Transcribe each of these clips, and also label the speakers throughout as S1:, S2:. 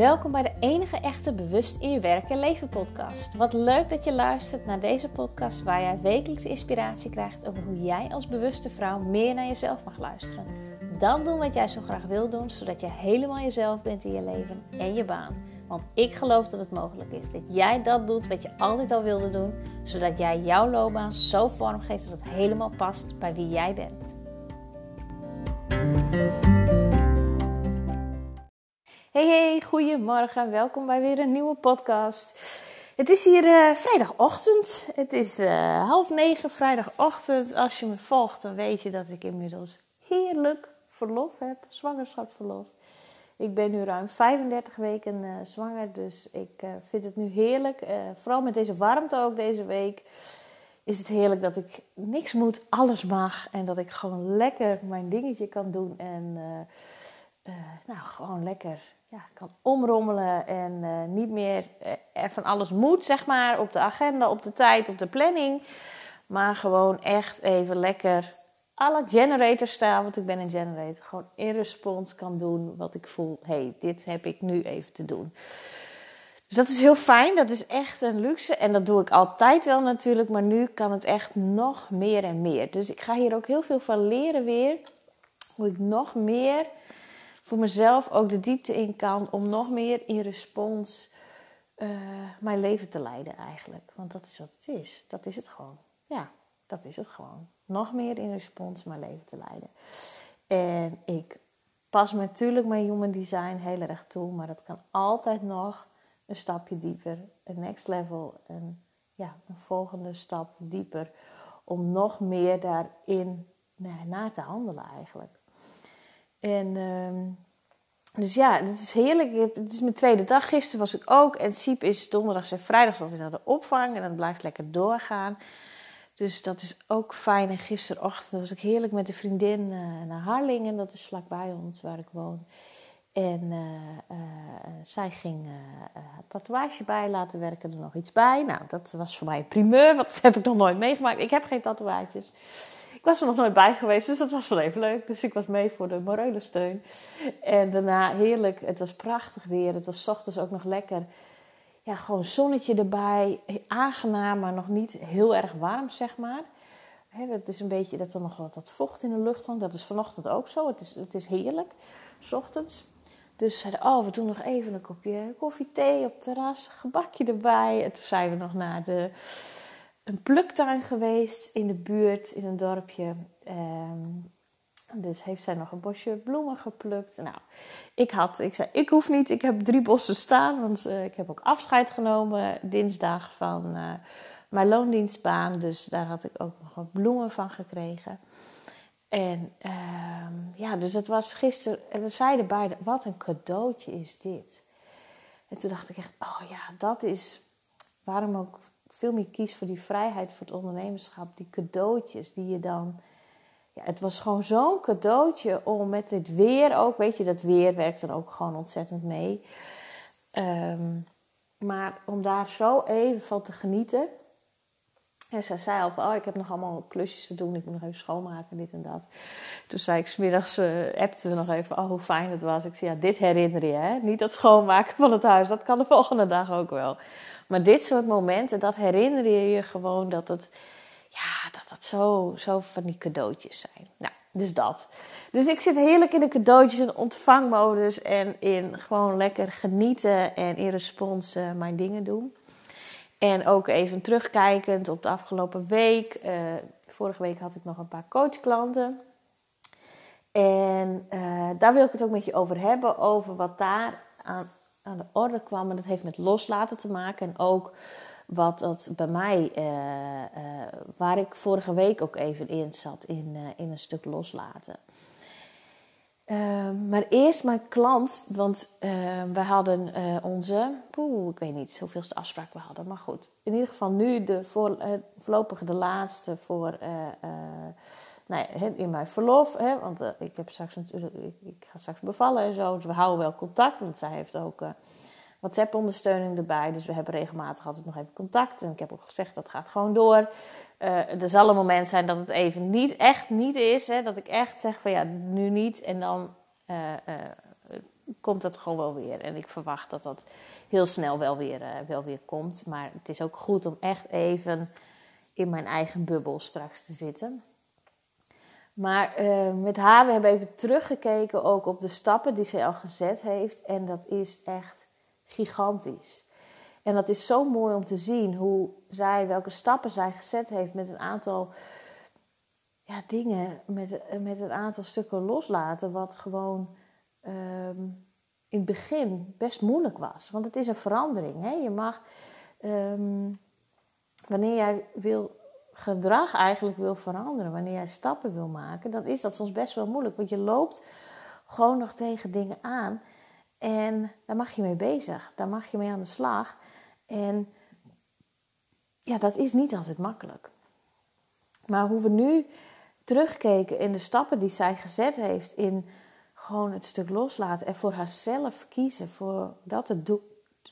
S1: Welkom bij de enige echte Bewust in je werk en leven podcast. Wat leuk dat je luistert naar deze podcast waar jij wekelijks inspiratie krijgt over hoe jij als bewuste vrouw meer naar jezelf mag luisteren. Dan doen wat jij zo graag wil doen, zodat je helemaal jezelf bent in je leven en je baan. Want ik geloof dat het mogelijk is dat jij dat doet wat je altijd al wilde doen, zodat jij jouw loopbaan zo vormgeeft dat het helemaal past bij wie jij bent. Hey hey, goedemorgen. Welkom bij weer een nieuwe podcast. Het is hier uh, vrijdagochtend. Het is uh, half negen vrijdagochtend. Als je me volgt, dan weet je dat ik inmiddels heerlijk verlof heb. Zwangerschapsverlof. Ik ben nu ruim 35 weken uh, zwanger, dus ik vind het nu heerlijk. vooral met deze warmte ook deze week is het heerlijk dat ik niks moet, alles mag. En dat ik gewoon lekker mijn dingetje kan doen. En nou, gewoon lekker ja, kan omrommelen en uh, niet meer uh, van alles moet, zeg maar, op de agenda, op de tijd, op de planning. Maar gewoon echt even lekker la generator staan, want ik ben een generator. Gewoon in respons kan doen wat ik voel. hey, dit heb ik nu even te doen. Dus dat is heel fijn, dat is echt een luxe. En dat doe ik altijd wel natuurlijk, maar nu kan het echt nog meer en meer. Dus ik ga hier ook heel veel van leren weer. Hoe ik nog meer voor mezelf ook de diepte in kan om nog meer in respons uh, mijn leven te leiden eigenlijk. Want dat is wat het is. Dat is het gewoon. Ja, dat is het gewoon. Nog meer in respons mijn leven te leiden. En ik pas natuurlijk mijn human design heel erg toe, maar dat kan altijd nog een stapje dieper, een next level, een, ja, een volgende stap dieper, om nog meer daarin naar te handelen eigenlijk. En um, dus ja, het is heerlijk. Het is mijn tweede dag. Gisteren was ik ook. En Siep is donderdag en vrijdag altijd naar de opvang. En dan blijft lekker doorgaan. Dus dat is ook fijn. En gisterochtend was ik heerlijk met een vriendin uh, naar Harlingen. Dat is vlakbij ons waar ik woon. En uh, uh, zij ging tatoeage bij laten werken, er nog iets bij. Nou, dat was voor mij een primeur, want dat heb ik nog nooit meegemaakt. Ik heb geen tatoeages. Ik was er nog nooit bij geweest, dus dat was wel even leuk. Dus ik was mee voor de morele steun. En daarna heerlijk, het was prachtig weer. Het was ochtends ook nog lekker. Ja, gewoon zonnetje erbij. Aangenaam, maar nog niet heel erg warm, zeg maar. het is een beetje dat er nog wat, wat vocht in de lucht hangt. Dat is vanochtend ook zo. Het is, het is heerlijk, s ochtends. Dus zeiden, oh, we doen nog even een kopje koffie, thee op het terras, gebakje erbij. En toen zijn we nog naar de een pluktuin geweest in de buurt, in een dorpje. Um, dus heeft zij nog een bosje bloemen geplukt. Nou, ik had, ik zei, ik hoef niet, ik heb drie bossen staan. Want uh, ik heb ook afscheid genomen dinsdag van uh, mijn loondienstbaan. Dus daar had ik ook nog wat bloemen van gekregen. En uh, ja, dus het was gisteren, en we zeiden beide, wat een cadeautje is dit. En toen dacht ik echt, oh ja, dat is waarom ook veel meer kies voor die vrijheid, voor het ondernemerschap, die cadeautjes die je dan. Ja, het was gewoon zo'n cadeautje om met het weer ook, weet je, dat weer werkt er ook gewoon ontzettend mee. Um, maar om daar zo even van te genieten. En zij zei al van, oh, ik heb nog allemaal klusjes te doen. Ik moet nog even schoonmaken, dit en dat. Toen zei ik, smiddags uh, appten we nog even, oh, hoe fijn het was. Ik zei, ja, dit herinner je, hè? Niet dat schoonmaken van het huis. Dat kan de volgende dag ook wel. Maar dit soort momenten, dat herinner je je gewoon dat het, ja, dat dat zo, zo van die cadeautjes zijn. Nou, dus dat. Dus ik zit heerlijk in de cadeautjes en ontvangmodus en in gewoon lekker genieten en in respons uh, mijn dingen doen. En ook even terugkijkend op de afgelopen week. Uh, vorige week had ik nog een paar coachklanten. En uh, daar wil ik het ook met je over hebben, over wat daar aan aan de orde kwam. En dat heeft met loslaten te maken. En ook wat dat bij mij, uh, waar ik vorige week ook even in zat, in, in een stuk loslaten. Ehm, maar eerst mijn klant, want we hadden onze, poeh, ik weet niet hoeveelste afspraak we hadden, maar goed. In ieder geval nu de voor, voorlopig de laatste voor nou ja, in mijn verlof, hè, want uh, ik, heb straks natuurlijk, ik, ik, ga straks bevallen en zo. Dus we houden wel contact, want zij heeft ook uh, WhatsApp-ondersteuning erbij. Dus we hebben regelmatig altijd nog even contact. En ik heb ook gezegd, dat gaat gewoon door. Uh, er zal een moment zijn dat het even niet, echt niet is. Hè, dat ik echt zeg van ja, nu niet. En dan komt dat gewoon wel weer. En ik verwacht dat dat heel snel wel weer, wel weer komt. Maar het is ook goed om echt even in mijn eigen bubbel straks te zitten. Maar met haar, we hebben even teruggekeken ook op de stappen die zij al gezet heeft. En dat is echt gigantisch. En dat is zo mooi om te zien hoe zij, welke stappen zij gezet heeft met een aantal ja, dingen, met, met een aantal stukken loslaten, wat gewoon um, in het begin best moeilijk was. Want het is een verandering. Hè? Je mag, um, wanneer jij wil gedrag eigenlijk wil veranderen, wanneer jij stappen wil maken, dan is dat soms best wel moeilijk. Want je loopt gewoon nog tegen dingen aan. En daar mag je mee bezig. Daar mag je mee aan de slag. En ja, dat is niet altijd makkelijk. Maar hoe we nu terugkeken in de stappen die zij gezet heeft in gewoon het stuk loslaten en voor haarzelf kiezen, voor dat te,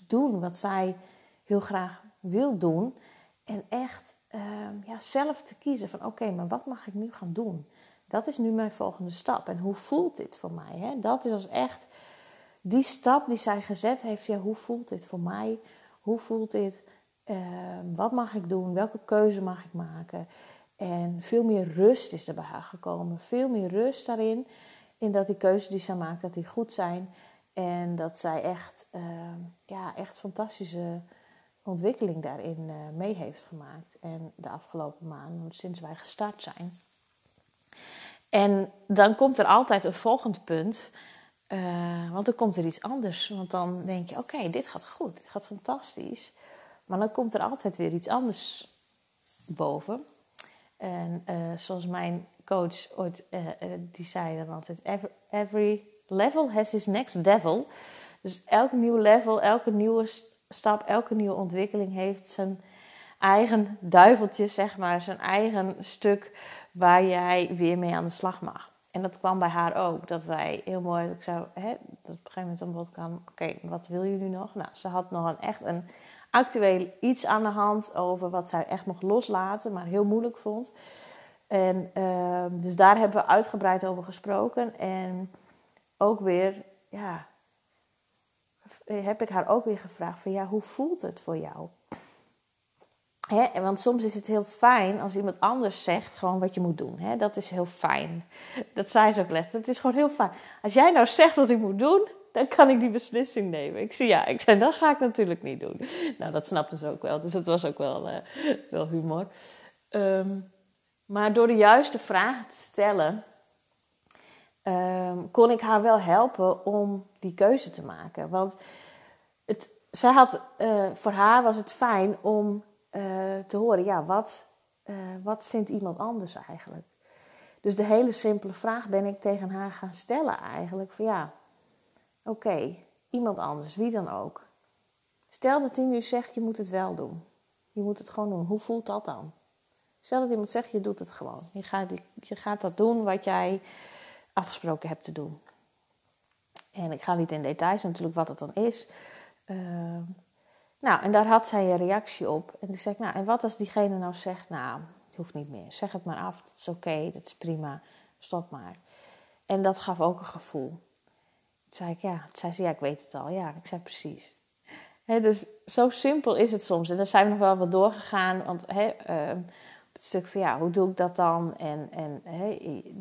S1: doen wat zij heel graag wil doen. En echt Ehm, ja, zelf te kiezen van oké, maar wat mag ik nu gaan doen? Dat is nu mijn volgende stap. En hoe voelt dit voor mij? Hè? Dat is als echt die stap die zij gezet heeft. Ja, hoe voelt dit voor mij? Hoe voelt dit? Ehm, wat mag ik doen? Welke keuze mag ik maken? En veel meer rust is er bij haar gekomen. Veel meer rust daarin. In dat die keuzes die zij maakt, dat die goed zijn. En dat zij echt, ehm, ja, echt fantastische ontwikkeling daarin uh, mee heeft gemaakt. En de afgelopen maanden, sinds wij gestart zijn. En dan komt er altijd een volgend punt. Uh, want dan komt er iets anders. Want dan denk je, oké, dit gaat goed, dit gaat fantastisch. Maar dan komt er altijd weer iets anders boven. En uh, zoals mijn coach ooit, die zei dan altijd, every, every level has his next devil. Dus elk nieuw level, elke nieuwe stap, elke nieuwe ontwikkeling heeft zijn eigen duiveltje, zeg maar, zijn eigen stuk waar jij weer mee aan de slag mag. En dat kwam bij haar ook. Dat wij heel mooi, ik zou, hè, dat op een gegeven moment dan kan, oké, wat wil je nu nog? Nou, ze had nog een, echt een actueel iets aan de hand over wat zij echt mocht loslaten, maar heel moeilijk vond. En uh, dus daar hebben we uitgebreid over gesproken. En ook weer, ja, heb ik haar ook weer gevraagd van ja, hoe voelt het voor jou? Want soms is het heel fijn als iemand anders zegt gewoon wat je moet doen. Dat is heel fijn. Dat zei ze ook letterlijk. Het is gewoon heel fijn. Als jij nou zegt wat ik moet doen, dan kan ik die beslissing nemen. Ik zei ja, ik zei dat ga ik natuurlijk niet doen. Nou, dat snapte ze ook wel. Dus dat was ook wel, uh, wel humor. Um, maar door de juiste vragen te stellen, um, kon ik haar wel helpen om die keuze te maken. Want het, zij had, uh, voor haar was het fijn om uh, te horen, ja, wat, uh, wat vindt iemand anders eigenlijk? Dus de hele simpele vraag ben ik tegen haar gaan stellen eigenlijk. Van ja, oké, iemand anders, wie dan ook. Stel dat hij nu zegt, je moet het wel doen. Je moet het gewoon doen. Hoe voelt dat dan? Stel dat iemand zegt, je doet het gewoon. Je gaat, je gaat dat doen wat jij afgesproken hebt te doen. En ik ga niet in details natuurlijk wat het dan is. Uh, nou, en daar had zij een reactie op. En toen zei ik, nou, en wat als diegene nou zegt, nou, je hoeft niet meer. Zeg het maar af, dat is oké, dat is prima, stop maar. En dat gaf ook een gevoel. Toen zei ik, ja, zei ze, ja, ik weet het al. Ja, ik zei precies. He, dus zo simpel is het soms. En dan zijn we nog wel wat doorgegaan, want... Uh, het stuk van ja, hoe doe ik dat dan? En, en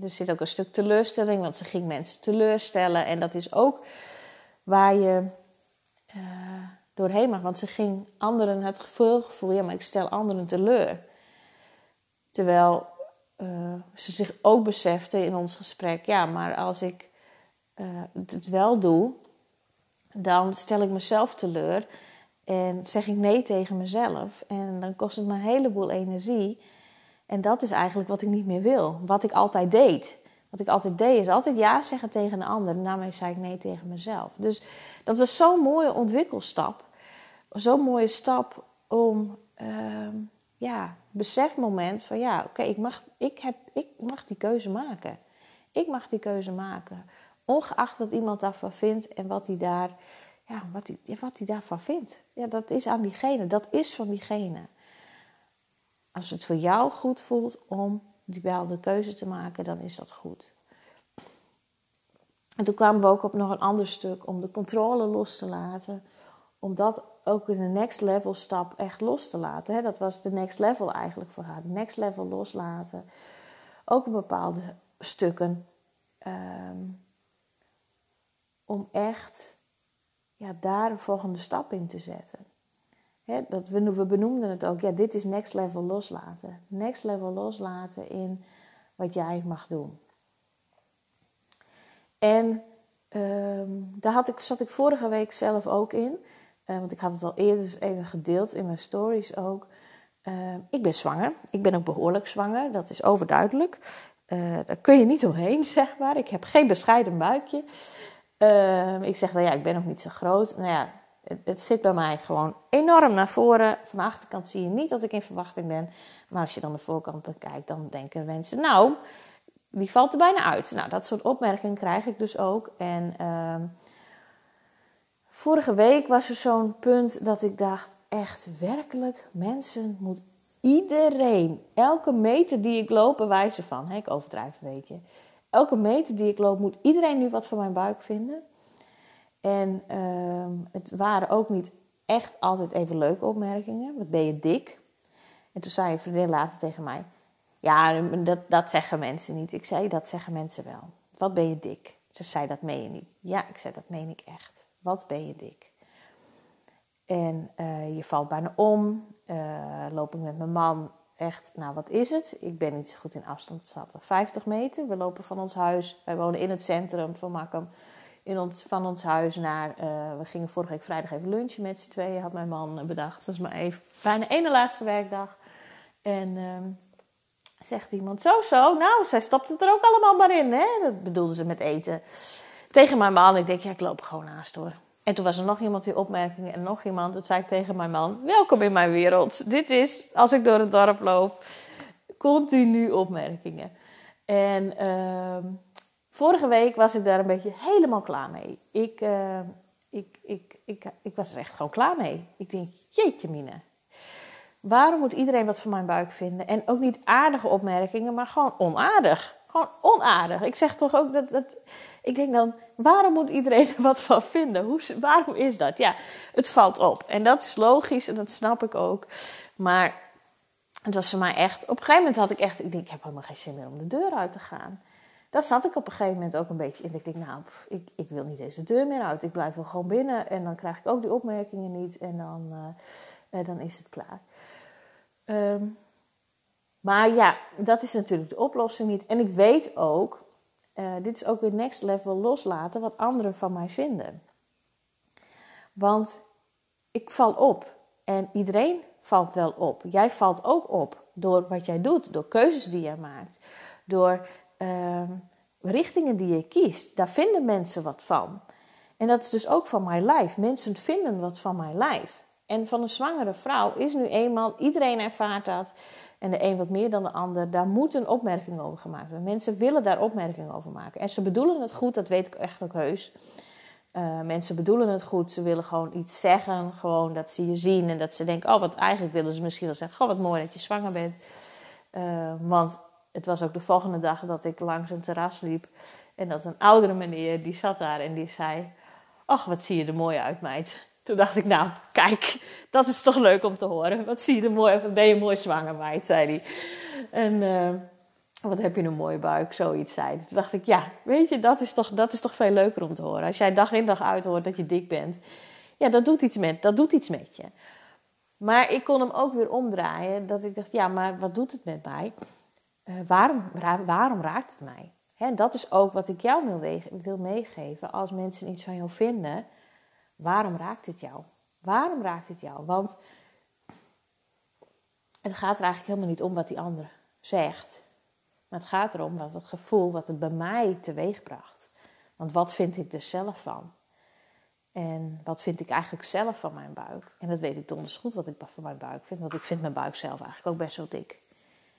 S1: er zit ook een stuk teleurstelling, want ze ging mensen teleurstellen. En dat is ook waar je uh, doorheen mag. Want ze ging anderen het gevoel, gevoel, ja, maar ik stel anderen teleur. Terwijl uh, ze zich ook besefte in ons gesprek, ja, maar als ik uh, het wel doe, dan stel ik mezelf teleur. En zeg ik nee tegen mezelf. En dan kost het me een heleboel energie. En dat is eigenlijk wat ik niet meer wil. Wat ik altijd deed. Wat ik altijd deed is altijd ja zeggen tegen een ander. En daarmee zei ik nee tegen mezelf. Dus dat was zo'n mooie ontwikkelstap. Zo'n mooie stap om, uh, ja, besefmoment van ja, oké, ik, mag, ik, heb, ik mag die keuze maken. Ik mag die keuze maken. Ongeacht wat iemand daarvan vindt en wat hij, daar, ja, wat hij, wat hij daarvan vindt. Ja, dat is aan diegene. Dat is van diegene. Als het voor jou goed voelt om die bepaalde keuze te maken, dan is dat goed. En toen kwamen we ook op nog een ander stuk om de controle los te laten. Om dat ook in de next level stap echt los te laten. Hè? Dat was de next level eigenlijk voor haar. Next level loslaten. Ook in bepaalde stukken. Ehm, om echt ja, daar een volgende stap in te zetten. dat we, we benoemden het ook. Ja, dit is next level loslaten. Next level loslaten in wat jij mag doen. En ehm, daar had ik, zat ik vorige week zelf ook in. Uh, want ik had het al eerder even gedeeld in mijn stories ook. Ehm, ik ben zwanger. Ik ben ook behoorlijk zwanger. Dat is overduidelijk. Uh, daar kun je niet omheen, zeg maar. Ik heb geen bescheiden buikje. Ehm, ik zeg, nou ja, ik ben nog niet zo groot. Nou ja, het, zit bij mij gewoon enorm naar voren. Van de achterkant zie je niet dat ik in verwachting ben. Maar als je dan de voorkant bekijkt, dan denken mensen, nou, die valt er bijna uit. Nou, dat soort opmerkingen krijg ik dus ook. En uh, vorige week was er zo'n punt dat ik dacht, echt werkelijk, mensen moet iedereen, elke meter die ik loop, bewijzen van. Ik overdrijf een beetje. Elke meter die ik loop, moet iedereen nu wat van mijn buik vinden. En uh, het waren ook niet echt altijd even leuke opmerkingen. Wat ben je dik? En toen zei een vriendin later tegen mij: ja, dat, dat zeggen mensen niet. Ik zei, dat zeggen mensen wel. Wat ben je dik? Ze zei, dat meen je niet. Ja, ik zei, dat meen ik echt. Wat ben je dik? En uh, je valt bijna om. Uh, loop ik met mijn man echt, nou wat is het? Ik ben niet zo goed in afstand schatten. 50 meter. We lopen van ons huis. Wij wonen in het centrum van Makkum. In ons, van ons huis naar. Uh, we gingen vorige week vrijdag even lunchen met z'n tweeën. Had mijn man bedacht. Dat is maar even. Bijna ene laatste werkdag. En ehm, Zegt iemand, zo zo, nou, zij stopt het er ook allemaal maar in, hè? Dat bedoelde ze met eten. Tegen mijn man, ik denk, ja, ik loop gewoon naast hoor. En toen was er nog iemand die opmerkingen en nog iemand. Dat zei ik tegen mijn man, welkom in mijn wereld. Dit is, als ik door het dorp loop, continu opmerkingen. En uh, vorige week was ik daar een beetje helemaal klaar mee. Ik, uh, ik, ik, ik, ik was er echt gewoon klaar mee. Ik denk, jeetje mine, Waarom moet iedereen wat van mijn buik vinden? En ook niet aardige opmerkingen, maar gewoon onaardig. Onaardig. Ik zeg toch ook dat. dat ik denk dan, waarom moet iedereen er wat van vinden? Hoe, waarom is dat? Ja, het valt op. En dat is logisch en dat snap ik ook. Maar het was voor mij echt. Op een gegeven moment had ik echt. Ik denk, ik heb helemaal geen zin meer om de deur uit te gaan. Daar zat ik op een gegeven moment ook een beetje in. Ik denk, nou, ik, ik wil niet deze deur meer uit. Ik blijf wel gewoon binnen. En dan krijg ik ook die opmerkingen niet. En dan, uh, dan is het klaar. Ehm, maar ja, dat is natuurlijk de oplossing niet. En ik weet ook, uh, dit is ook weer next level loslaten wat anderen van mij vinden. Want ik val op en iedereen valt wel op. Jij valt ook op door wat jij doet, door keuzes die jij maakt, door uh, richtingen die je kiest. Daar vinden mensen wat van. En dat is dus ook van mijn lijf. Mensen vinden wat van mijn lijf. En van een zwangere vrouw is nu eenmaal, iedereen ervaart dat. En de een wat meer dan de ander. Daar moet een opmerking over gemaakt worden. Mensen willen daar opmerkingen over maken. En ze bedoelen het goed, dat weet ik echt ook heus. Uh, mensen bedoelen het goed. Ze willen gewoon iets zeggen. Gewoon dat ze je zien. En dat ze denken, oh wat eigenlijk willen ze misschien wel zeggen. Oh wat mooi dat je zwanger bent. Uh, want het was ook de volgende dag dat ik langs een terras liep. En dat een oudere meneer, die zat daar en die zei... Ach, wat zie je er mooi uit, meid. Toen dacht ik, nou, kijk, dat is toch leuk om te horen. Wat zie je er mooi, ben je mooi zwanger, meid, zei hij. En uh, wat heb je een mooie buik, zoiets zei hij. Toen dacht ik, ja, weet je, dat is, toch, dat is toch veel leuker om te horen. Als jij dag in dag uit hoort dat je dik bent. Ja, dat doet iets met, dat doet iets met je. Maar ik kon hem ook weer omdraaien. Dat ik dacht, ja, maar wat doet het met mij? Uh, waarom, waarom raakt het mij? Hè, dat is ook wat ik jou wil, wil meegeven. Als mensen iets van jou vinden Waarom raakt het jou? Waarom raakt het jou? Want het gaat er eigenlijk helemaal niet om wat die ander zegt. Maar het gaat erom wat het gevoel wat het bij mij teweegbracht. Want wat vind ik er zelf van? En wat vind ik eigenlijk zelf van mijn buik? En dat weet ik donders goed wat ik van mijn buik vind. Want ik vind mijn buik zelf eigenlijk ook best wel dik.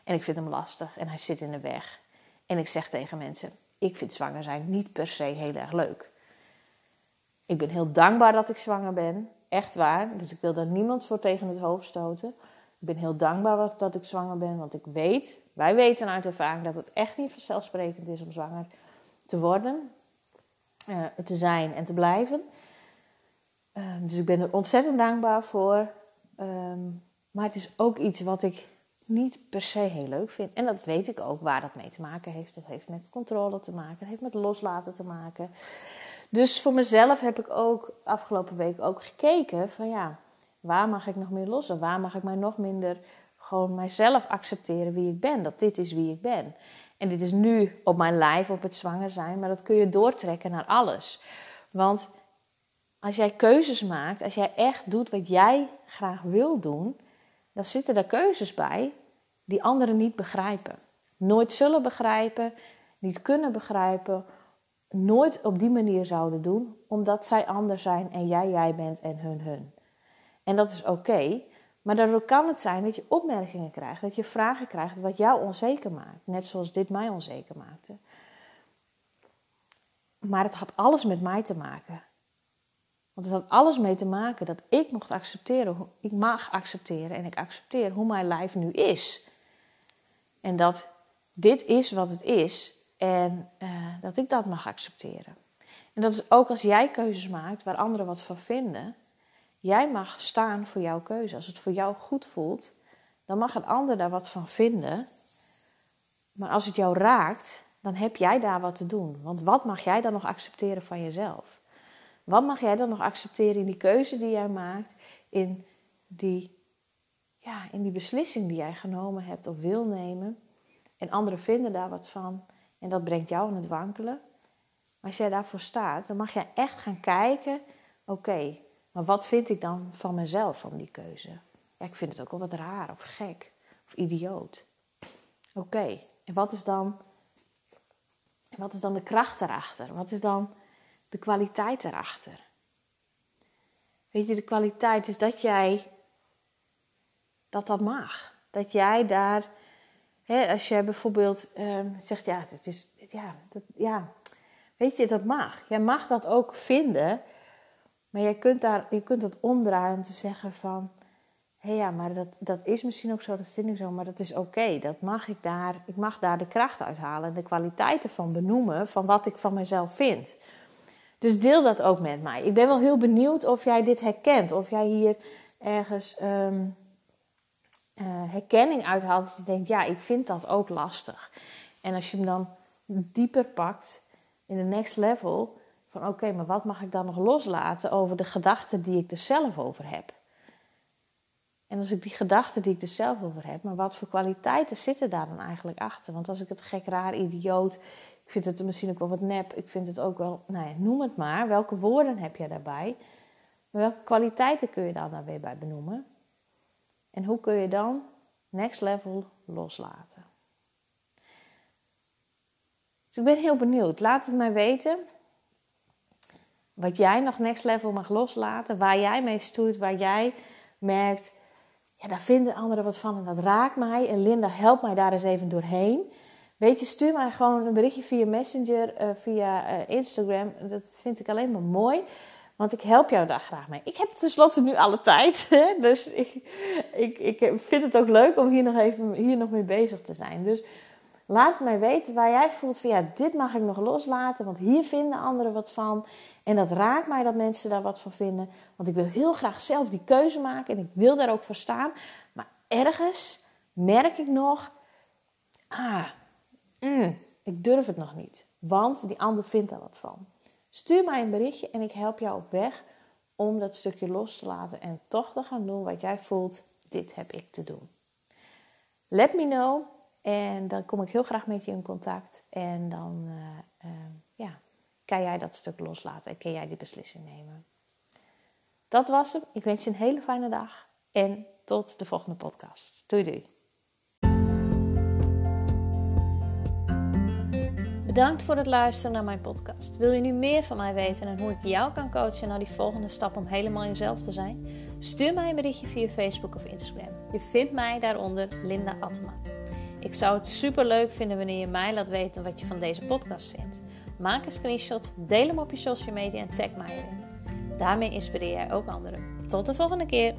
S1: En ik vind hem lastig en hij zit in de weg. En ik zeg tegen mensen, ik vind zwanger zijn niet per se heel erg leuk. Ik ben heel dankbaar dat ik zwanger ben. Echt waar. Dus ik wil daar niemand voor tegen het hoofd stoten. Ik ben heel dankbaar dat ik zwanger ben. Want ik weet, wij weten uit ervaring dat het echt niet vanzelfsprekend is om zwanger te worden. uh, te zijn en te blijven. Ehm, dus ik ben er ontzettend dankbaar voor. Ehm, maar het is ook iets wat ik niet per se heel leuk vind. En dat weet ik ook waar dat mee te maken heeft. Dat heeft met controle te maken, dat heeft met loslaten te maken. Dus voor mezelf heb ik ook afgelopen week ook gekeken van ja, waar mag ik nog meer los? En waar mag ik mij nog minder gewoon mijzelf accepteren wie ik ben? Dat dit is wie ik ben. En dit is nu op mijn lijf, op het zwanger zijn, maar dat kun je doortrekken naar alles. Want als jij keuzes maakt, als jij echt doet wat jij graag wil doen, dan zitten er keuzes bij die anderen niet begrijpen. Nooit zullen begrijpen, niet kunnen begrijpen, nooit op die manier zouden doen, omdat zij anders zijn en jij jij bent en hun hun. En dat is oké, maar daardoor kan het zijn dat je opmerkingen krijgt, dat je vragen krijgt wat jou onzeker maakt, net zoals dit mij onzeker maakte. Maar het had alles met mij te maken. Want het had alles mee te maken dat ik mocht accepteren, ik mag accepteren en ik accepteer hoe mijn lijf nu is. En dat dit is wat het is en uh, dat ik dat mag accepteren. En dat is ook als jij keuzes maakt waar anderen wat van vinden. Jij mag staan voor jouw keuze. Als het voor jou goed voelt, dan mag een ander daar wat van vinden. Maar als het jou raakt, dan heb jij daar wat te doen. Want wat mag jij dan nog accepteren van jezelf? Wat mag jij dan nog accepteren in die keuze die jij maakt, in die, ja, in die beslissing die jij genomen hebt of wil nemen? En anderen vinden daar wat van en dat brengt jou aan het wankelen. Maar als jij daarvoor staat, dan mag jij echt gaan kijken: oké, maar wat vind ik dan van mezelf van die keuze? Ja, ik vind het ook wel wat raar of gek of idioot. Oké, en wat is dan, wat is dan de kracht erachter? Wat is dan de kwaliteit erachter. Weet je, de kwaliteit is dat jij dat dat mag. Dat jij daar, als jij bijvoorbeeld uh, zegt, ja, het is, ja, dat, ja, weet je, dat mag. Jij mag dat ook vinden, maar jij kunt, daar, je kunt dat omdraaien om te zeggen van, hé ja, maar dat, dat is misschien ook zo, dat vind ik zo, maar dat is oké. Dat mag ik daar, ik mag daar de kracht uithalen en de kwaliteiten van benoemen van wat ik van mezelf vind. Dus deel dat ook met mij. Ik ben wel heel benieuwd of jij dit herkent. Of jij hier ergens um, uh, herkenning uithaalt. Dat je denkt, ja, ik vind dat ook lastig. En als je hem dan dieper pakt in de next level. Van oké, maar wat mag ik dan nog loslaten over de gedachten die ik er zelf over heb? En als ik die gedachten die ik er zelf over heb, maar wat voor kwaliteiten zitten daar dan eigenlijk achter? Want als ik het gek, raar, idioot, ik vind het misschien ook wel wat nep. Ik vind het ook wel, nou ja, noem het maar. Welke woorden heb je daarbij? Welke kwaliteiten kun je daar dan weer bij benoemen? En hoe kun je dan next level loslaten? Dus ik ben heel benieuwd. Laat het mij weten. Wat jij nog next level mag loslaten. Waar jij mee stoeit. Waar jij merkt. Ja, daar vinden anderen wat van en dat raakt mij. En Linda, help mij daar eens even doorheen. Weet je, stuur mij gewoon een berichtje via Messenger, uh, via uh, Instagram. Dat vind ik alleen maar mooi. Want ik help jou daar graag mee. Ik heb tenslotte nu alle tijd. Hè? Dus ik, ik, ik vind het ook leuk om hier nog even hier nog mee bezig te zijn. Dus laat mij weten waar jij voelt van ja, dit mag ik nog loslaten. Want hier vinden anderen wat van. En dat raakt mij dat mensen daar wat van vinden. Want ik wil heel graag zelf die keuze maken. En ik wil daar ook voor staan. Maar ergens merk ik nog. Ah, mm, ik durf het nog niet, want die ander vindt er wat van. Stuur mij een berichtje en ik help jou op weg om dat stukje los te laten en toch te gaan doen wat jij voelt, dit heb ik te doen. Let me know en dan kom ik heel graag met je in contact en dan uh, uh, ja, kan jij dat stuk loslaten en kan jij die beslissing nemen. Dat was hem. Ik wens je een hele fijne dag en tot de volgende podcast. Doei doei. Bedankt voor het luisteren naar mijn podcast. Wil je nu meer van mij weten en hoe ik jou kan coachen naar die volgende stap om helemaal jezelf te zijn? Stuur mij een berichtje via Facebook of Instagram. Je vindt mij daaronder Linda Attema. Ik zou het super leuk vinden wanneer je mij laat weten wat je van deze podcast vindt. Maak een screenshot, deel hem op je social media en tag mij erin. Daarmee inspireer jij ook anderen. Tot de volgende keer.